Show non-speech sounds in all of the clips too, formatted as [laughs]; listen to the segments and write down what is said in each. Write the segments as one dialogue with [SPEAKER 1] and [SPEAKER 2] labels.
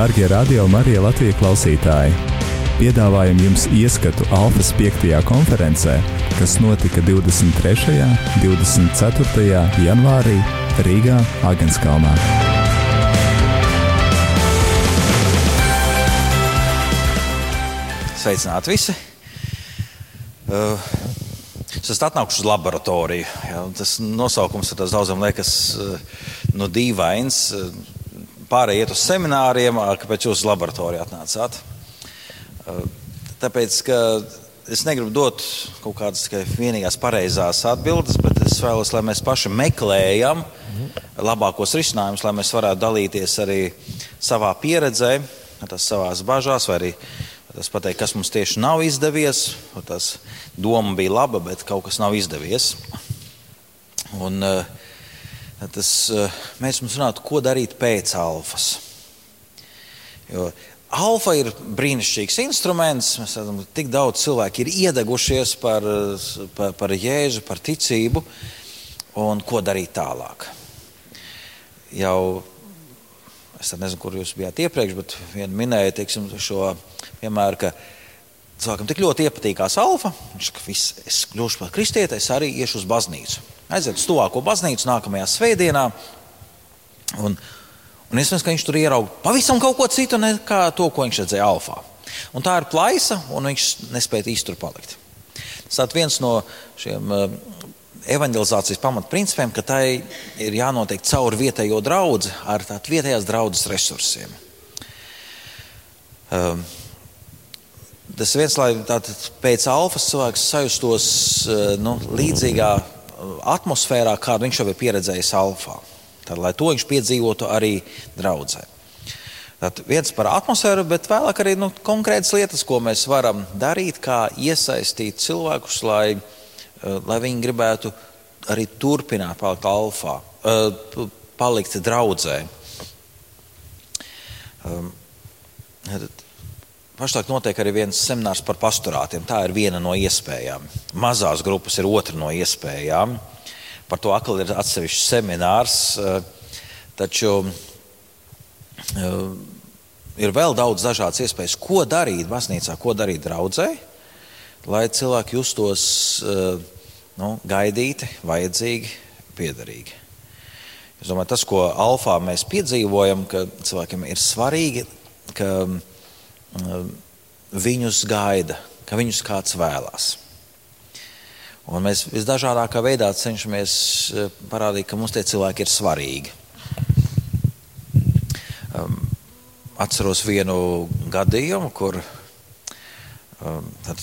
[SPEAKER 1] Darbie radio Marija Latvijas klausītāji! Piedāvājam jums ieskatu Alfas 5. konferencē, kas notika 23. un 24. janvārī Rīgā, Agenskalnā.
[SPEAKER 2] Sveicināti visi! Uh, es esmu atnākuši uz laboratoriju. Ja, tas nosaukums ir daudziem liekas uh, nu, dīvains. Uh, pārējie iet uz semināriem, kāpēc jūs uz laboratoriju atnācāt. Tāpēc, ka es negribu dot kaut kādas tikai vienīgās pareizās atbildes, bet es vēlos, lai mēs paši meklējam labākos risinājumus, lai mēs varētu dalīties arī savā pieredzē, tas savās bažās, vai arī tas pateikt, kas mums tieši nav izdevies. Tas doma bija laba, bet kaut kas nav izdevies. Un, uh, tas, eh, mēs mums runātu, ko darīt pēc alfas. Jo alfa ir brīnišķīgs instruments. Mēs redzam, ka tik daudz cilvēku ir iedegušies par, par, par jēzu, par ticību, un ko darīt tālāk. Jau es nezinu, kur jūs bijāt iepriekš, bet viena minēja teiksim, šo piemēru, ka cilvēkam tik ļoti iepatīkās alfa, viņš, viss, es kļūšu par kristieti, es arī iešu uz baznīcu aiziet uz tuvāko baznīcu nākamajā svētdienā. Un, un iespējams, ka viņš tur ieraudzīja pavisam kaut ko citu nekā to, ko viņš redzēja alfā. Un tā ir plaisa, un viņš nespēja īsti tur palikt. Tas ir viens no šiem uh, evanģelizācijas pamatprincipiem, ka tai ir jānotiek caur vietējo draugu ar tādu vietējās draudzes resursiem. Um, tas viens, lai pēc alfas cilvēks sajustos uh, nu, līdzīgā atmosfērā, kādu viņš jau ir pieredzējis alfā. Tad, lai to viņš piedzīvotu arī draudzē. Tad viens par atmosfēru, bet vēlāk arī nu, konkrētas lietas, ko mēs varam darīt, kā iesaistīt cilvēkus, lai, eh, lai viņi gribētu arī turpināt palikt alfā, eh, palikt draudzē. Pašlaik notiek arī viens seminārs par pastorātiem. Tā ir viena no iespējām. Mazās grupas ir otra no iespējām. Par to atkal ir atsevišķs seminārs. Eh, taču eh, ir vēl daudz dažādas iespējas, ko darīt baznīcā, ko darīt draudzē, lai cilvēki justos eh, nu, gaidīti, vajadzīgi, piederīgi. Es domāju, tas, ko Alfā mēs piedzīvojam, ka cilvēkiem ir svarīgi, ka viņus gaida, ka viņus kāds vēlās. Un mēs visdažādākā veidā cenšamies eh, parādīt, ka mums tie cilvēki ir svarīgi. Um, atceros vienu gadījumu, kur um, tad,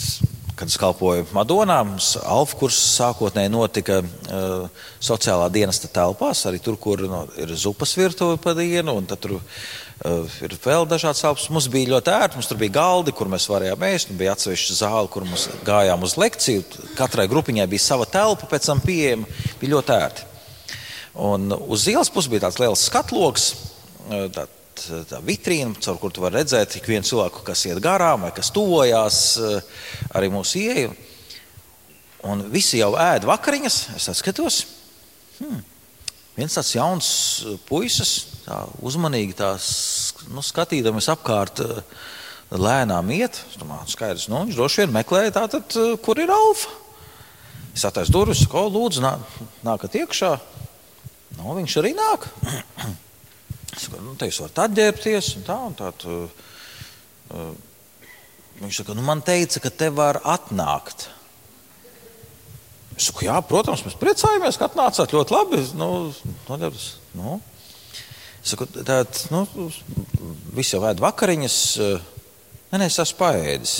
[SPEAKER 2] kad es kalpoju Madonā, Alfa kurs sākotnēji notika uh, sociālā dienesta telpās, arī tur, kur no, ir zupas virtuve pa dienu. Tur Uh, ir vēl dažādas telpas. Mums bija ļoti ērti. Mums tur bija galdi, kur mēs varējām ēst. Bija atsevišķa zāle, kur mēs gājām uz lekciju. Katrai grupiņai bija sava telpa, pēc tam pieejama. Bija ļoti ērti. Un uz ielas puses bija tāds liels skatloks, uh, tā, tā vitrīna, caur kuru var redzēt ik vienu cilvēku, kas iet garām vai kas tuvojās uh, arī mūsu ieeju. Un visi jau ēd vakariņas. Es skatos, hmm, viens tāds jauns puisis tā uzmanīgi tās, nu, skatīdamies apkārt, eh, lēnām iet. Domāju, skaidrs, nu, viņš droši vien meklēja tātad, eh, kur ir alfa. Es attaisu durvis, ko lūdzu, nā, nākat iekšā. Nu, viņš arī nāk. [clears throat] Es saku, nu, te jūs varat atģērbties un tā. Un tā tu, uh, viņš saka, nu, man teica, ka te var atnākt. Es saku, jā, protams, mēs priecājamies, ka atnācāt ļoti labi. Nu, nu, Saku, tād, nu, viss jau vēd vakariņas. Eh, nē, nē, es esmu paēdis.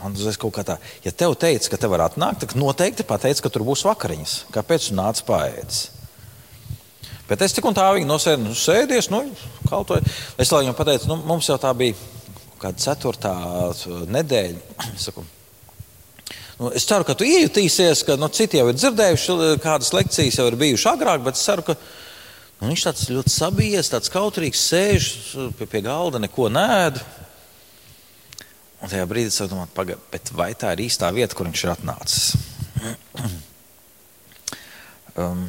[SPEAKER 2] Man kaut kā tā, ja tev teica, ka te var atnākt, tad noteikti pateica, ka tur būs vakariņas. Kāpēc tu nāc paēdis? Bet es tik un tā viņi nosēdu, nu, sēdies, nu, kaut ko. Es viņam pateicu, nu, mums jau tā bija kāda ceturtā nedēļa. Es, [clears throat] saku, nu, es ceru, ka tu iejutīsies, ka nu, citi jau ir dzirdējuši, kādas lekcijas jau ir bijušas agrāk, bet es ceru, ka Un viņš tāds ļoti sabijies, tāds kautrīgs, sēž pie, pie galda, neko nēd. Un tajā brīdī es domāju, vai tā ir īstā vieta, kur viņš ir atnācis. [clears throat] um,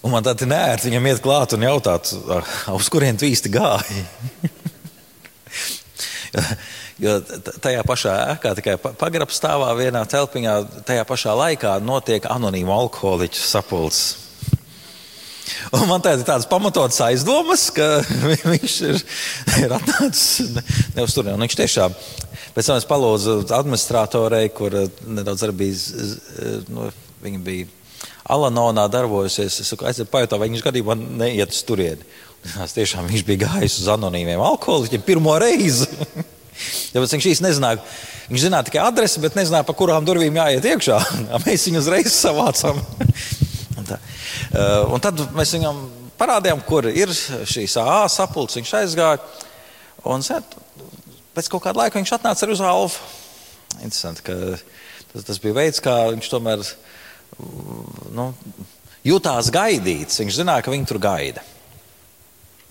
[SPEAKER 2] Un man tādi nērti viņam iet klāt un jautāt, uz kurien tu īsti gāji. [laughs] jo tajā pašā ēkā, tikai pagrabā stāvā vienā telpiņā, tajā pašā laikā notiek anonīmu alkoholiķu sapulcs. Un man tādas, tādas pamatotas aizdomas, ka [laughs] viņš ir, ir atnācis ne, ne uz turieni. Viņš tiešām pēc tam es palūdzu administratorei, kur nedaudz arī bija, nu, viņa bija Alanonā darbojusies. Es saku, aiziet pajautā, vai viņš gadījumā neiet uz turieni. Tas tiešām viņš bija gājis uz anonīmiem alkoholiķiem pirmo reizi. [laughs] Tāpēc viņš īsti nezināja. Viņš zināja tikai adresi, bet nezināja, pa kurām durvīm jāiet iekšā. [laughs] Mēs viņu uzreiz savācām. Tā. Uh, tad mēs viņam parādījām, kur ir šīs AA sapulces. Viņš aizgāja. Un pēc kaut kāda laika viņš atnāca arī uz Alfa. Interesanti, ka tas, tas bija veids, kā viņš tomēr nu, jutās gaidīts. Viņš zināja, ka viņi tur gaida.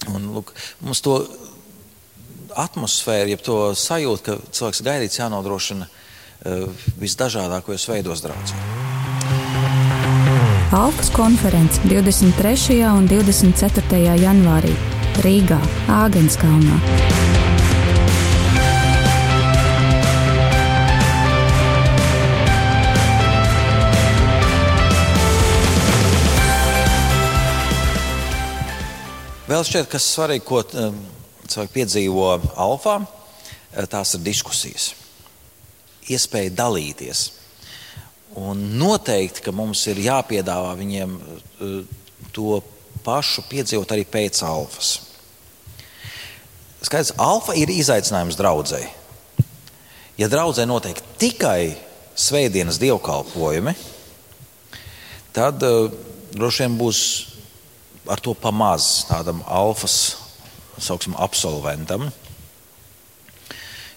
[SPEAKER 2] Un, lūk, mums to atmosfēru, jeb to sajūtu, ka cilvēks gaidīts, jānodrošina uh, visdažādākajos veidos draudzē.
[SPEAKER 3] Alfas konference 23. un 24. janvārī Rīgā, Āgenskalnā.
[SPEAKER 2] Vēl šķiet, kas svarīgi, ko um, cilvēki piedzīvo alfā, eh, tās ir diskusijas, iespēja dalīties. Un noteikti, ka mums ir jāpiedāvā viņiem eh, to pašu piedzīvot arī pēc alfas. Skaidrs, alfa ir izaicinājums draudzēji. Ja draudzē notiek tikai svētdienas dievkalpojumi, tad uh, droši vien būs ar to pamaz tādam alfas sauksim, absolventam.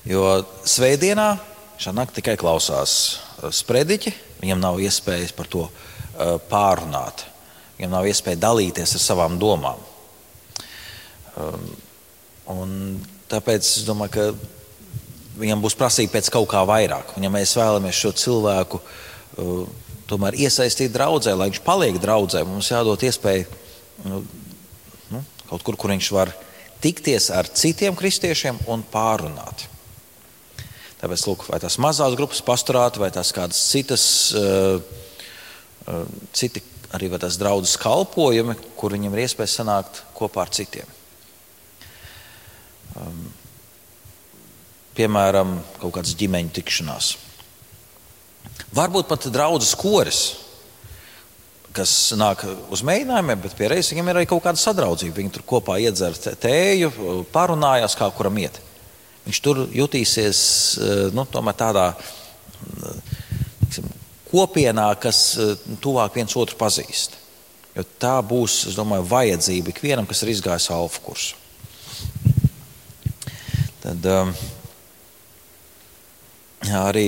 [SPEAKER 2] Jo svētdienā šanāk tikai klausās uh, sprediķi, viņam nav iespējas par to uh, pārunāt. Viņam nav iespēja dalīties ar savām domām. Um, un tāpēc es domāju, ka viņam būs prasība pēc kaut kā vairāk. Un, ja mēs vēlamies šo cilvēku uh, tomēr iesaistīt draudzē, lai viņš paliek draudzē, mums jādod iespēju nu, nu, kaut kur, kur viņš var tikties ar citiem kristiešiem un pārunāt. Tāpēc, lūk, vai tās mazās grupas pasturāti, vai tās kādas citas, uh, uh, citi arī tās draudzes kalpojumi, kur viņam ir iespēja sanākt kopā ar citiem. Um, piemēram, kaut kādas ģimeņu tikšanās. Varbūt pat draudzes koris kas nāk uz mēģinājumiem, bet pie reizes viņam ir arī kaut kāda sadraudzība. Viņi tur kopā iedzer tēju, parunājās, kā kuram iet. Viņš tur jutīsies eh, nu, tādā tiksim, kopienā, kas eh, tuvāk viens otru pazīst. Jo tā būs, es domāju, vajadzība ikvienam, kas ir izgājis alfa kursu. Tad um, arī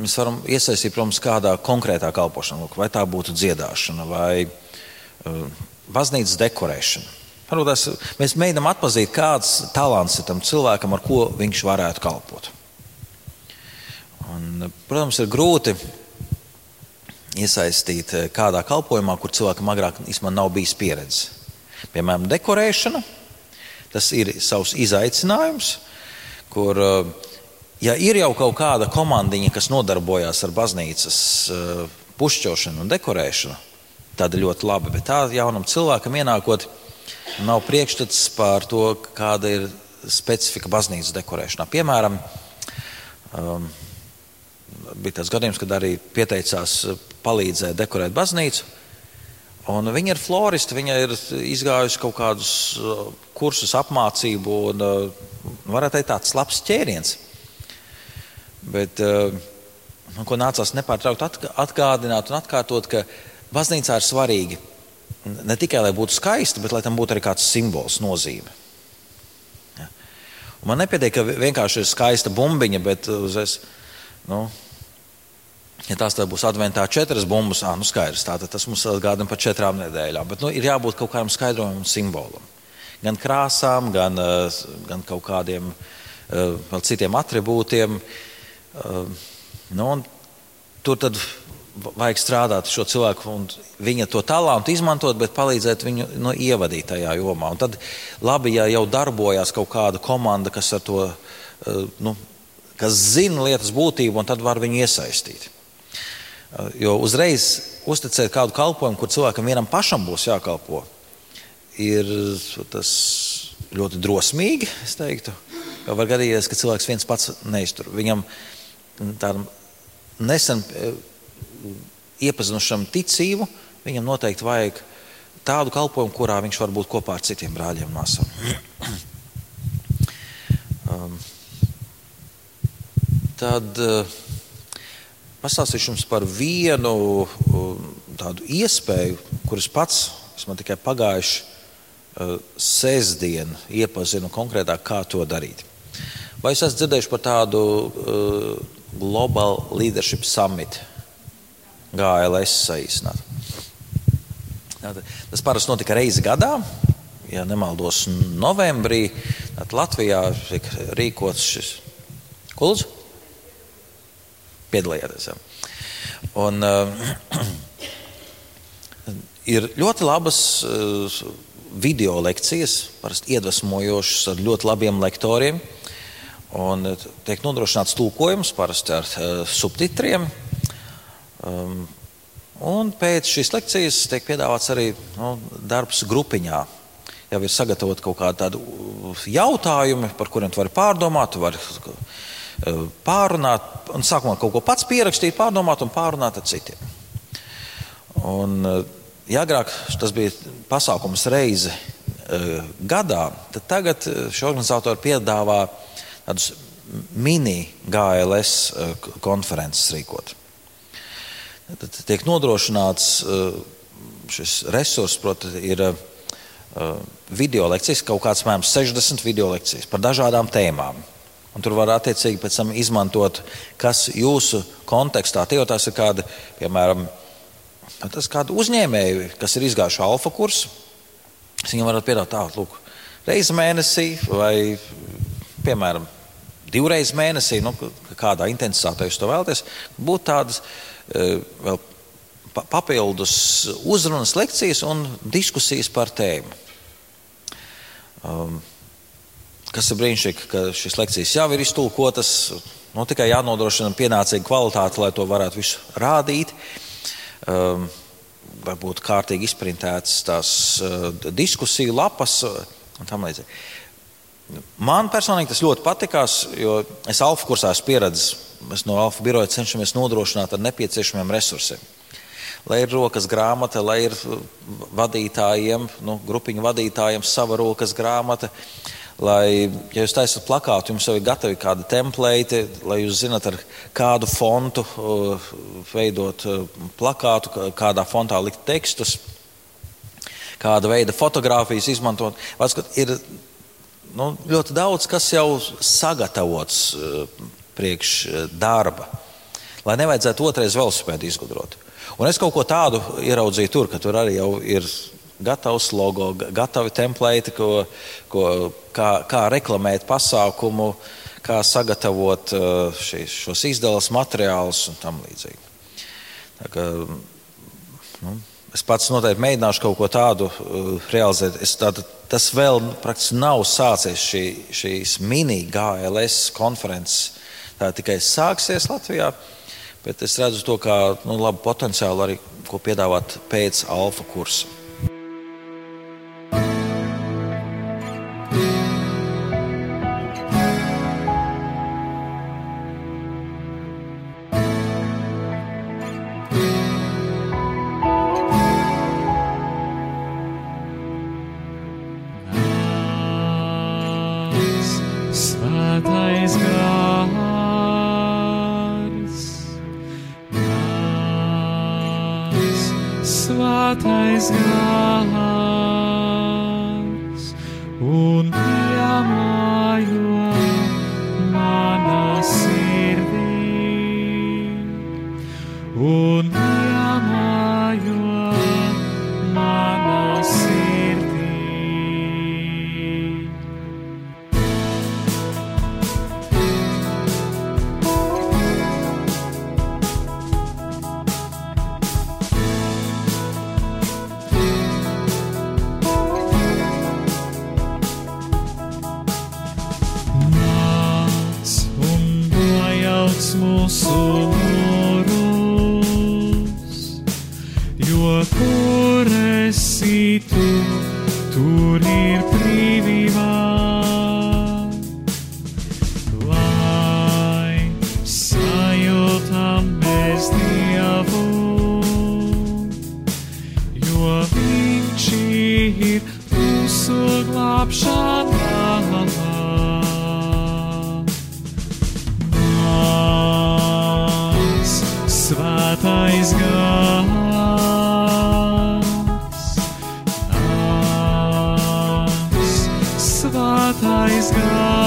[SPEAKER 2] mēs varam iesaistīt, protams, kādā konkrētā kalpošanā, vai tā būtu dziedāšana vai uh, baznīcas dekorēšana. Varbūt mēs mēģinām atzīt, kāds talants ir tam cilvēkam, ar ko viņš varētu kalpot. Un, protams, ir grūti iesaistīt uh, kādā kalpošanā, kur cilvēkam agrāk īstenībā nav bijis pieredze. Piemēram, dekorēšana. Tas ir savs izaicinājums, kur uh, ja ir jau kaut kāda komandiņa, kas nodarbojas ar baznīcas uh, pušķošanu un dekorēšanu, tad ļoti labi. Bet tā jaunam cilvēkam ienākot, nav priekšstats par to, kāda ir specifika baznīcas dekorēšanā. Piemēram, um, bija tas gadījums, kad arī pieteicās palīdzēt dekorēt baznīcu. Un viņa ir floriste, viņa ir izgājusi kaut kādus uh, kursus, apmācību, un uh, varētu teikt, tāds labs ķēriens. Bet uh, man ko nācās nepārtraukti atgādināt un atkārtot, ka baznīcā ir svarīgi ne tikai lai būtu skaista, bet lai tam būtu arī kāds simbols, nozīme. Ja. Man nepietiek, ka vienkārši ir skaista bumbiņa, bet uzreiz, nu, ja tās būs adventā četras bumbas, ah, nu skaidrs, tātad tas mums atgādina par četrām nedēļām. Bet nu, ir jābūt kaut kādam skaidrojumam simbolam. Gan krāsām, gan, gan kaut kādiem uh, citiem attribūtiem. Uh, Nu, tur tad vajag strādāt ar šo cilvēku un viņa to talantu izmantot, bet palīdzēt viņu no ievadīt tajā jomā. Un tad labi, ja jau darbojās kaut kāda komanda, kas to, eh, nu, kas zina lietas būtību, un tad var viņu iesaistīt. Eh, jo uzreiz uzticēt kādu kalpošanu, kur cilvēkam vienam pašam būs jākalpo, ir ļoti drosmīgi. Es teiktu, jo var gadīties, ka cilvēks viens pats neiztur. Viņam tādam nesen eh, iepazinušam ticību, viņam noteikti vajag tādu kalpošanu, kurā viņš var būt kopā ar citiem brāļiem un māsām. um, tad uh, pastāstīšu jums par vienu uh, tādu iespēju, kuras pats man tikai pagājuši uh, sestdienu iepazinu konkrētāk, kā to darīt. Vai jūs esat dzirdējuši par tādu uh, Global Leadership Summit, GLS saīsināt. Tas parasti notika reizi gadā, ja nemaldos, novembrī. Tad Latvijā tika rīkots šis kults. Piedalījāties. Ja. Un, uh, [clears throat] ir ļoti labas uh, video lekcijas, parasti iedvesmojošas ar ļoti labiem lektoriem. Un eh, tiek nodrošināts tulkojums parasti ar uh, subtitriem. Um, un pēc šīs lekcijas tiek piedāvāts arī nu, darbs grupiņā. Jau ir sagatavot kaut kādi tādi jautājumi, par kuriem tu vari pārdomāt, tu vari uh, pārunāt, un sākumā kaut ko pats pierakstīt, pārdomāt un pārunāt ar citiem. Un, uh, ja agrāk tas bija pasākums reizi gadā, tad tagad šie organizatori piedāvā tādus mini GLS konferences rīkot. Tad tiek nodrošināts eh, šis resurs, proti, ir eh, video lekcijas, kaut kāds mēram 60 video lekcijas par dažādām tēmām. Un tur var attiecīgi pēc tam izmantot, kas jūsu kontekstā, tie jau tās ir kādi, piemēram, tas kādi uzņēmēji, kas ir izgājuši alfa kursu. Viņam varat piedāvāt tādu, lūk, reizi mēnesī vai piemēram, divreiz mēnesī, nu, kādā intensitātē jūs to vēlaties, būtu tādas vēl papildus uzrunas, lekcijas un diskusijas par tēmu. Um, kas ir brīnišķīgi, ka šīs lekcijas jau ir iztulkotas. Nu, tikai jānodrošina pienācīga kvalitāte, lai to varētu visu rādīt. Um, varbūt kārtīgi izprintētas tās uh, diskusiju lapas un tam līdzīgi. Man personīgi tas ļoti patikās, jo es Alfa kursā esmu pieredzējis. Mēs no Alfa biroja cenšamies nodrošināt ar nepieciešamiem resursiem. Lai ir rokas grāmata, lai ir vadītājiem, nu, grupiņu vadītājiem sava rokas grāmata, lai, ja jūs taisat plakātu, jums jau ir gatavi kādi templēti, lai jūs zinat, ar kādu fontu uh, veidot uh, plakātu, kādā fontā likt tekstus, kāda veida fotogrāfijas izmantot. Ir nu, ļoti daudz kas jau sagatavots uh, priekš uh, darba, lai nevajadzētu otrais velosipēdu izgudrot. Un es kaut ko tādu ieraudzīju tur, ka tur arī jau ir gatavs logo, gatavi templēti, ko, ko, kā, kā reklamēt pasākumu, kā sagatavot uh, šīs, šos izdeles materiālus un tam līdzīgi. Tā kā, nu, Es pats noteikti mēģināšu kaut ko tādu uh, realizēt. Es tādu, tas vēl praktiski nav sācies šī, šīs mini GLS konferences. Tā tikai sāksies Latvijā, bet es redzu to kā nu, labu potenciālu arī, ko piedāvāt pēc alfa kursa.
[SPEAKER 4] Thy sky.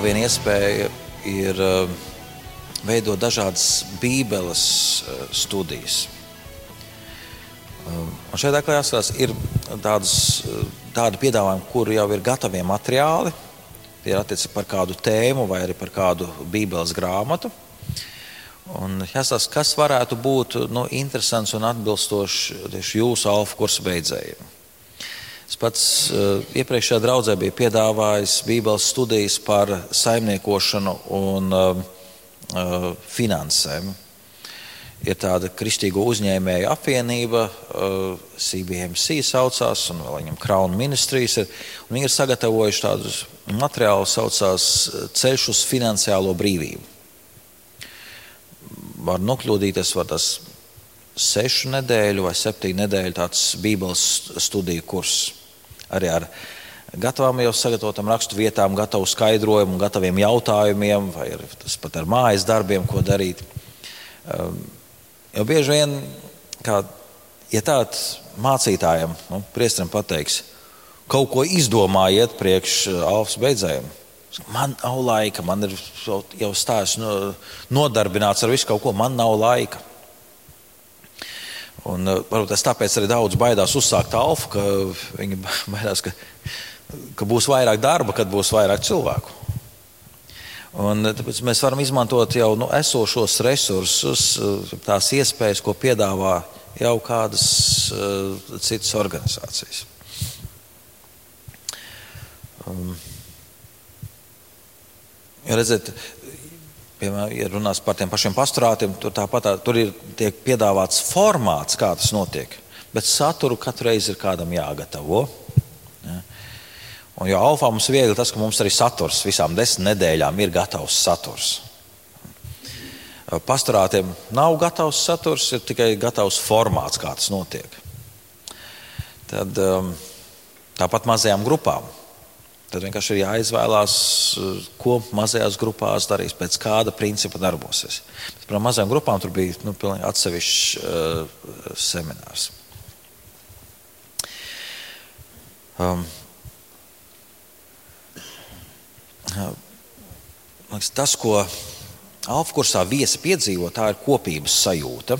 [SPEAKER 2] Vēl viena iespēja ir uh, veidot dažādas Bībeles uh, studijas. Uh, Un šeit atkal jāskatās, ir tādas, uh, tādi piedāvājumi, kur jau ir gatavi materiāli. Tie ir attiecīgi par kādu tēmu vai arī par kādu Bībeles grāmatu. Un jāsaka, kas varētu būt nu, interesants un atbilstošs tieši jūsu alfa kursa beidzējiem. Es pats uh, iepriekšējā draudzē biju piedāvājis Bībeles studijas par saimniekošanu un uh, uh, finansēm. Ir tāda kristīgo uzņēmēju apvienība, CBMC saucās, un vēl viņam Crown Ministries ir. Viņi ir sagatavojuši tādu materiālu, saucās Ceļš uz finansiālo brīvību. Var nokļūdīties, var tas sešu nedēļu vai septiņu nedēļu tāds Bībeles studiju kurs. Arī ar gatavām jau sagatavotām rakstu vietām, gatavu skaidrojumu, gataviem jautājumiem, vai tas pat ar mājas darbiem, ko darīt. Um, jo bieži vien, kā, ja tāds mācītājam, nu, priestram pateiks, kaut ko izdomājiet priekš uh, alfas beidzējiem. Man nav laika, man ir jau- stāsts no, nodarbināts ar visu kaut ko, man nav laika. Un, uh, varbūt tas tāpēc arī daudz baidās uzsākt alfu, ka viņi [laughs] baidās, ka, ka būs vairāk darba, kad būs vairāk cilvēku. Un, uh, tāpēc mēs varam izmantot jau nu, esošos resursus, uh, tās iespējas, ko piedāvā jau kādas uh, citas organizācijas. Um, redziet, piemēram, ja runās par tiem pašiem pastorātiem, tur, tāpat, tā, tur ir tiek piedāvāts formāts, kā tas notiek. Bet saturu katru reizi ir kādam jāgatavo. Ja? Un jau alfā mums ir viegli tas, ka mums arī saturs visām desmit nedēļām ir gatavs saturs. Pastorātiem nav gatavs saturs, ir tikai gatavs formāts, kā tas notiek. Tad, um, tāpat mazajām grupām. Tad vienkārši ir jāizvēlās, ko mazajās grupās darīs, pēc kāda principa darbosies. Par mazajām grupām tur bija nu, atsevišķs uh, seminārs. Um, liekas, tas, ko Alfa kursā viesi piedzīvo, tā ir kopības sajūta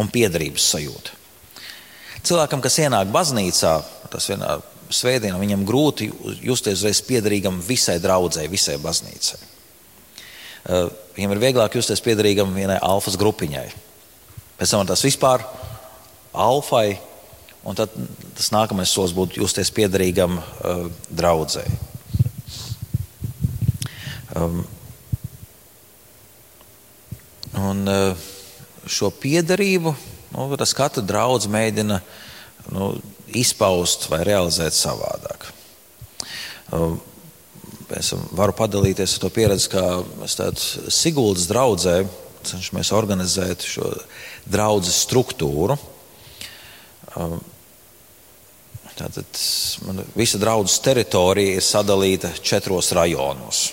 [SPEAKER 2] un piederības sajūta. Cilvēkam, kas ienāk baznīcā, tas vienā svētdienā, viņam grūti justies uzreiz piederīgam visai draudzēji, visai baznīcai. Uh, viņam ir vieglāk justies piederīgam vienai alfas grupiņai. Pēc tam tas vispār alfai, un tad tas nākamais solis būtu justies piederīgam uh, draudzēji. Um, un uh, šo piedarību nu, katra draudzene mēģina nu, izpaust vai realizēt savādāk. Um, es varu padalīties ar to pieredzi, kā mēs tādā Siguldas draudzē cenšamies organizēt šo draugu struktūru. Um, tātad visa draudzes teritorija ir sadalīta četros rajonos.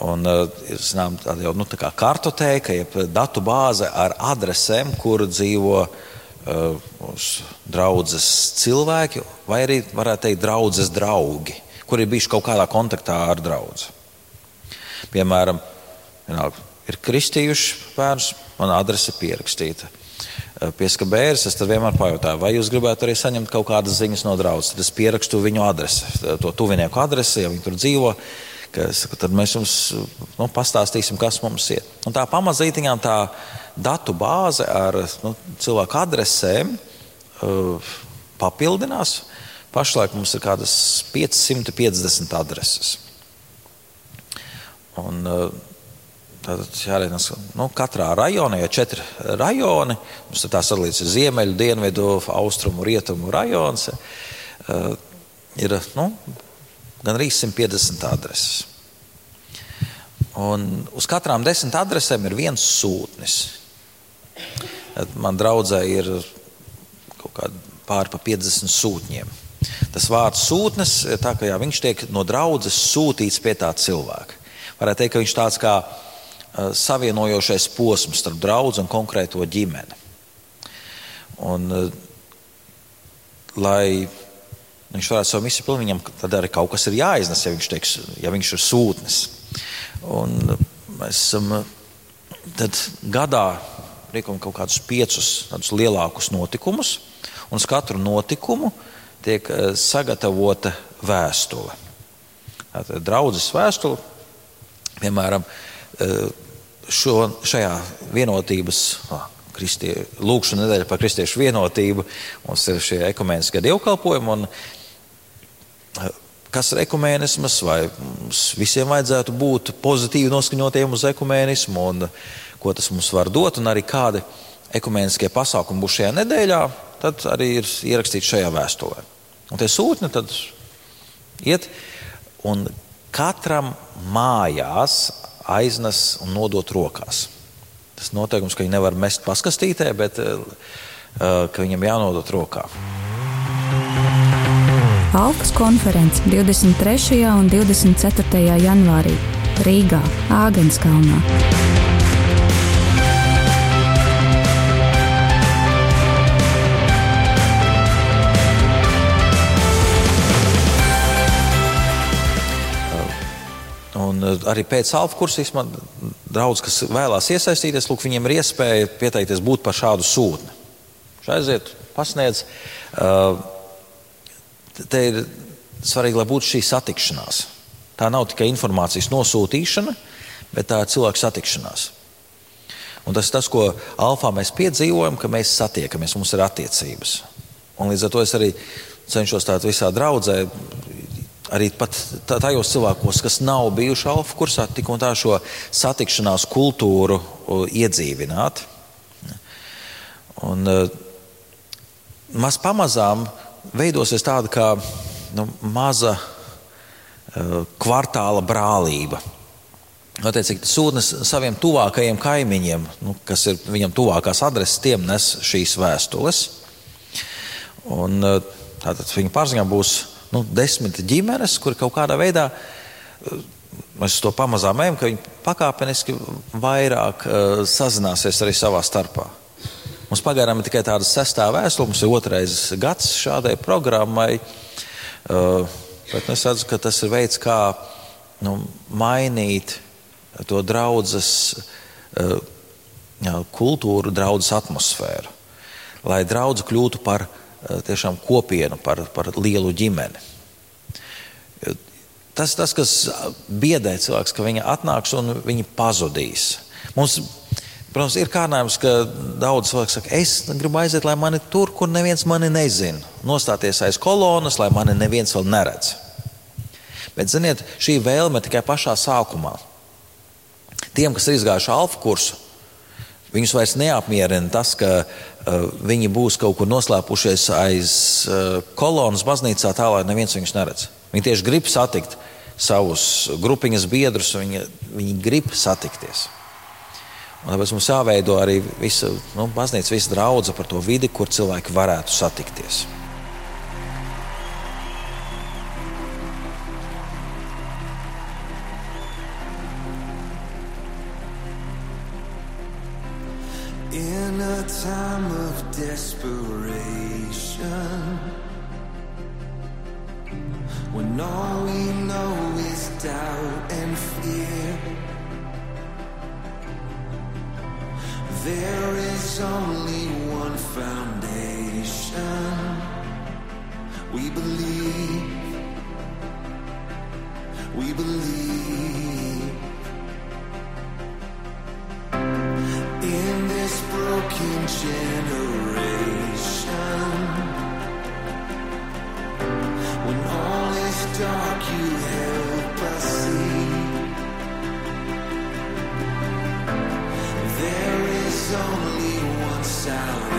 [SPEAKER 2] Un, uh, ir zinām, tāda jau nu, tā kartotēka, jeb datu bāze ar adresēm, kur dzīvo uh, draudzes cilvēki, vai arī varētu teikt, draudzes draugi, kuri ir bijuši kaut kādā kontaktā ar draugu. Piemēram, vienalga, ir kristījuši bērns, man adrese pierakstīta. Uh, Pieskabērs, es tad vienmēr pajautāju, vai jūs gribētu arī saņemt kaut kādas ziņas no draudzes. Tad es pierakstu viņu adresi, to tuvinieku adresi, ja viņi tur dzīvo ka saku, tad mēs jums nu, pastāstīsim, kas mums ir. Un tā pamazītiņām tā datu bāze ar nu, cilvēku adresēm uh, papildinās. Pašlaik mums ir kādas 550 adreses. Un, uh, Tātad jārēķinās, nu, katrā rajonā ir četri rajoni. Mums tā sadalīts ir ziemeļu, dienvidu, austrumu, rietumu rajons. Uh, ir nu, gan arī 150 adreses. Un uz katrām desmit adresēm ir viens sūtnis. Man draudzē ir kaut kādi pāri pa 50 sūtņiem. Tas vārds sūtnis ir tā, ka jā, viņš tiek no draudzes sūtīts pie tā cilvēka. Varētu teikt, ka viņš tāds kā savienojošais posms starp draugu un konkrēto ģimeni. Un, lai viņš varētu savu misiju pildīt, viņam tad arī kaut kas ir jāiznes, ja viņš, teiks, ja viņš ir sūtnis. Un mēs esam gadā rīkojam kaut kādus piecus lielākus notikumus, un uz katru notikumu tiek eh, sagatavota vēstule. Tātad draudzes vēstule, piemēram, eh, šo, šajā vienotības kristie, lūkšana nedēļa par kristiešu vienotību. Mums ir šie ekumēniskie dievkalpojumi. Un kas ir ekumēnisms, vai mums visiem vajadzētu būt pozitīvi noskaņotiem uz ekumēnismu, un ko tas mums var dot, un arī kādi ekumēniskie pasākumi būs šajā nedēļā, tad arī ir ierakstīts šajā vēstulē. Un tie sūtņi tad iet, un katram mājās aiznes un nodot rokās. Tas noteikums, ka viņi nevar mest paskastītē, bet uh, ka viņam jānodot rokā.
[SPEAKER 3] Alpas konferences 23. un 24. janvārī Rīgā, Āgenskalnā.
[SPEAKER 2] Un eh, arī pēc alfa kursa man daudz, kas vēlās iesaistīties, lūk, viņiem ir iespēja pieteikties būt par šādu sūtni. Aiziet, pasniedz. Uh, te ir svarīgi, lai būtu šī satikšanās. Tā nav tikai informācijas nosūtīšana, bet tā ir cilvēku satikšanās. Un tas ir tas, ko Alfā mēs piedzīvojam, ka mēs satiekamies, mums ir attiecības. Un līdz ar to es arī cenšos tādā visā draudzē, arī tajos cilvēkos, kas nav bijuši Alfa kursā, tik un tā šo satikšanās kultūru iedzīvināt. Un, Maz pamazām veidosies tāda kā nu, maza uh, kvartāla brālība. Attiecīgi, sūtnis saviem tuvākajiem kaimiņiem, nu, kas ir viņam tuvākās adreses, tiem nes šīs vēstules. Un, uh, tātad viņa pārziņā būs
[SPEAKER 5] nu, desmit ģimenes, kur kaut kādā veidā mēs to pamazām ejam, ka viņi pakāpeniski vairāk uh, sazināsies arī savā starpā. Mums pagaidām ir tikai tāda sestā vēstule, mums ir otrais gads šādai programmai. Uh, bet es redzu, ka tas ir veids, kā nu, mainīt to draudzes uh, kultūru, draudzes atmosfēru. Lai draudz kļūtu par uh, tiešām kopienu, par, par lielu ģimeni. Tas, tas, kas biedē cilvēks, ka viņi atnāks un viņi pazudīs. Mums Protams, ir kārdinājums, ka daudz cilvēku saka, es gribu aiziet, lai mani tur, kur neviens mani nezina. Nostāties aiz kolonas, lai mani neviens vēl neredz. Bet, ziniet, šī vēlme tikai pašā sākumā. Tiem, kas ir izgājuši alfa kursu, viņus vairs neapmierina tas, ka uh, viņi būs kaut kur noslēpušies aiz uh, kolonas baznīcā, tā lai neviens viņus neredz. Viņi tieši grib satikt savus grupiņas biedrus, viņi, viņi grib satikties. Un tāpēc mums jāveido arī visa nu, baznīca, visa draudzība par to vidi, kur cilvēki varētu satikties. Dark, you help us see. There is only one salvation.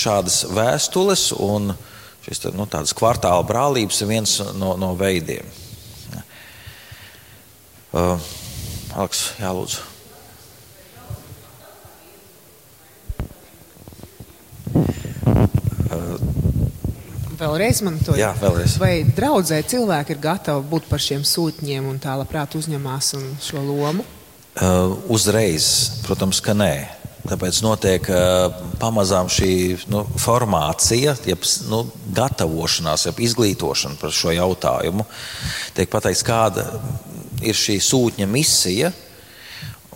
[SPEAKER 2] Šādas vēstules un šis nu, tādas kvartāla brālības ir viens no, no veidiem. Uh, Aleks, jālūdzu.
[SPEAKER 5] Vēlreiz man to
[SPEAKER 2] Jā, vēlreiz.
[SPEAKER 5] Vai draudzē cilvēki ir gatavi būt par šiem sūtņiem un tā labprāt uzņemās šo lomu?
[SPEAKER 2] Uh, uzreiz, protams, ka nē. Tāpēc notiek uh, pamazām šī nu, formācija, jeb nu, gatavošanās, jeb izglītošana par šo jautājumu. Tiek pateikts, kāda ir šī sūtņa misija,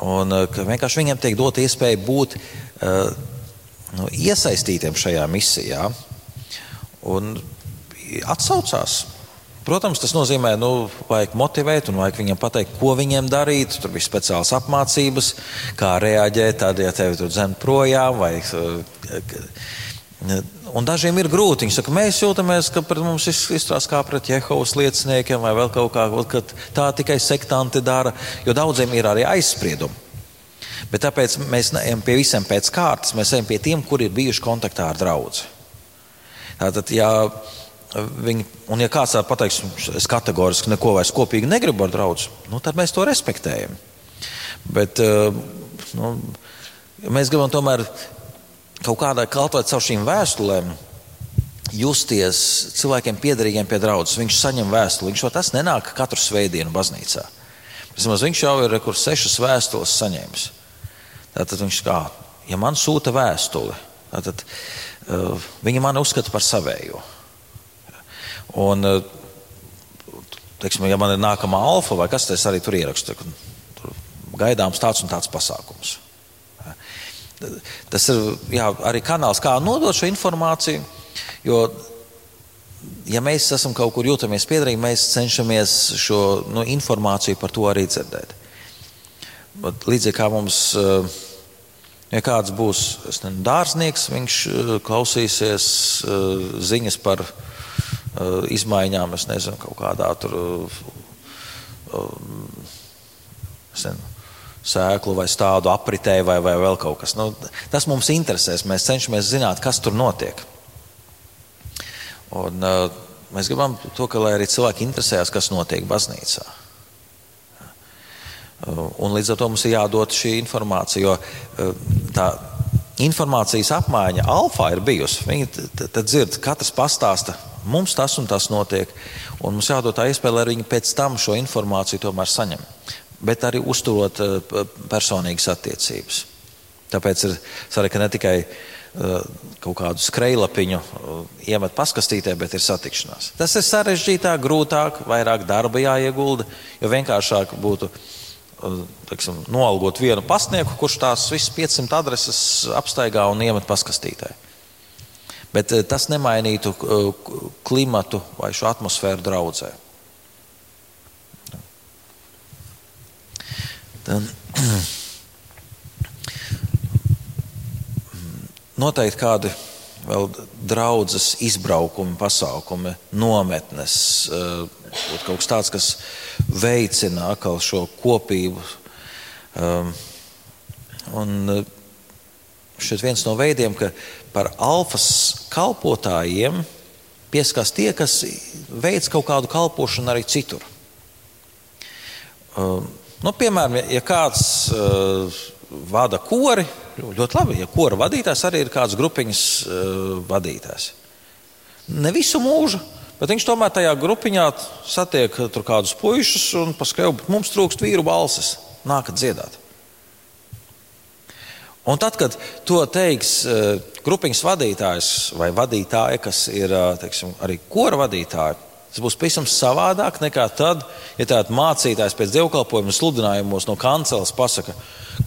[SPEAKER 2] un uh, vienkārši viņiem tiek dota iespēja būt uh, nu, iesaistītiem šajā misijā un atsaucās. Protams, tas nozīmē, ka nu, vajag motivēt un vajag viņam pateikt, ko viņiem darīt. Tur bija speciāls apmācības, kā reaģēt, tad, ja tevi tur zem projām. Vai, un dažiem ir grūti. Viņi saka, mēs jūtamies, ka pret mums izstrādās kā pret Jehovas lieciniekiem vai vēl kaut kā, ka tā tikai sektanti dara, jo daudziem ir arī aizspriedumi. Bet tāpēc mēs neejam pie visiem pēc kārtas, mēs ejam pie tiem, kuri ir bijuši kontaktā ar draugu. Tātad, ja viņi, un ja kāds pateiks, es kategoriski neko vairs kopīgi negribu ar draugu, nu, tad mēs to respektējam. Bet eh, nu, mēs gribam tomēr kaut kādā kalpot caur šīm vēstulēm. Justies cilvēkiem piederīgiem pie draudzes. Viņš saņem vēstuli. Viņš jau tas nenāk katru svētdienu baznīcā. Vismaz viņš jau ir kur sešas vēstules saņēmis. Tātad viņš kā, ja man sūta vēstuli, tad Eh, viņi mani uzskata par savējo. Un, eh, teiksim, ja man ir nākamā alfa vai kas, es arī tur ierakstu. Tur gaidāms tāds un tāds pasākums. Tas ir jā, arī kanāls, kā nodot šo informāciju. Jo, ja mēs esam kaut kur jūtamies piederīgi, mēs cenšamies šo nu, informāciju par to arī dzirdēt. Līdzīgi kā mums uh, Ja kāds būs nezinu, dārznieks, viņš eh, klausīsies ziņas par uh, izmaiņām, es nezinu, kaut kādā tur uh, nezinu, sēklu vai stādu apritē vai, vai vēl kaut kas. Nu, tas mums interesēs. Mēs cenšamies zināt, kas tur notiek. Un, mēs gribam to, ka arī cilvēki interesējas, kas notiek baznīcā. Un līdz ar to mums ir jādod šī informācija, jo eh, tā informācijas apmaiņa alfā ir bijusi. Viņi tad dzird, katrs pastāsta, mums tas un tas notiek. Un mums jādod tā iespēja, lai viņi pēc tam šo informāciju tomēr saņem. Bet arī uzturot eh, personīgas attiecības. Tāpēc ir svarīgi, ka ne tikai eh, kaut kādu skrejlapiņu iemet paskastītē, bet ir satikšanās. Tas ir sarežģītāk, grūtāk, vairāk darba jāiegulda, jo vienkāršāk būtu teiksim, noalgot vienu pasnieku, kurš tās visas 500 adreses apstaigā un iemet paskastītē. Bet eh, tas nemainītu eh, klimatu vai šo atmosfēru draudzē. [clears throat] Noteikti kādi vēl draudzes izbraukumi, pasākumi, nometnes, eh, kaut kas tāds, kas veicina atkal šo kopību. Un šis viens no veidiem, ka par alfas kalpotājiem pieskās tie, kas veic kaut kādu kalpošanu arī citur. Um, nu, piemēram, ja kāds uh, vada kori, ļoti labi, ja kora vadītājs arī ir kāds grupiņas uh, vadītājs. Ne visu mūžu, Bet viņš tomēr tajā grupiņā satiek kādus puišus un paskaidro, ka mums trūkst vīru balsis. Nākat dziedāt. Un tad, kad to teiks uh, grupiņas vadītājs vai vadītāja, kas ir uh, teiksim, arī kora vadītāja, tas būs pavisam savādāk nekā tad, ja tāds mācītājs pēc dievkalpojuma sludinājumos no kanceles pasaka,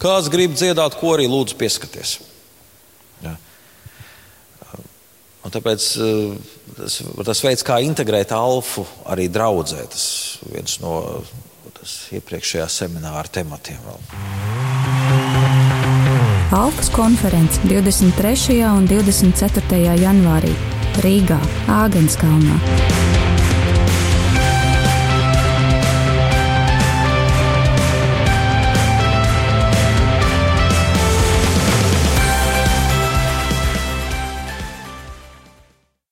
[SPEAKER 2] kāds grib dziedāt korī, lūdzu, pieskaties. Ja. Un tāpēc uh, tas, tas veids, kā integrēt alfu arī draudzē, tas viens no iepriekšējā semināra tematiem. Vēl.
[SPEAKER 3] Alfas konferences 23. un 24. janvārī Rīgā, Āgenskalnā.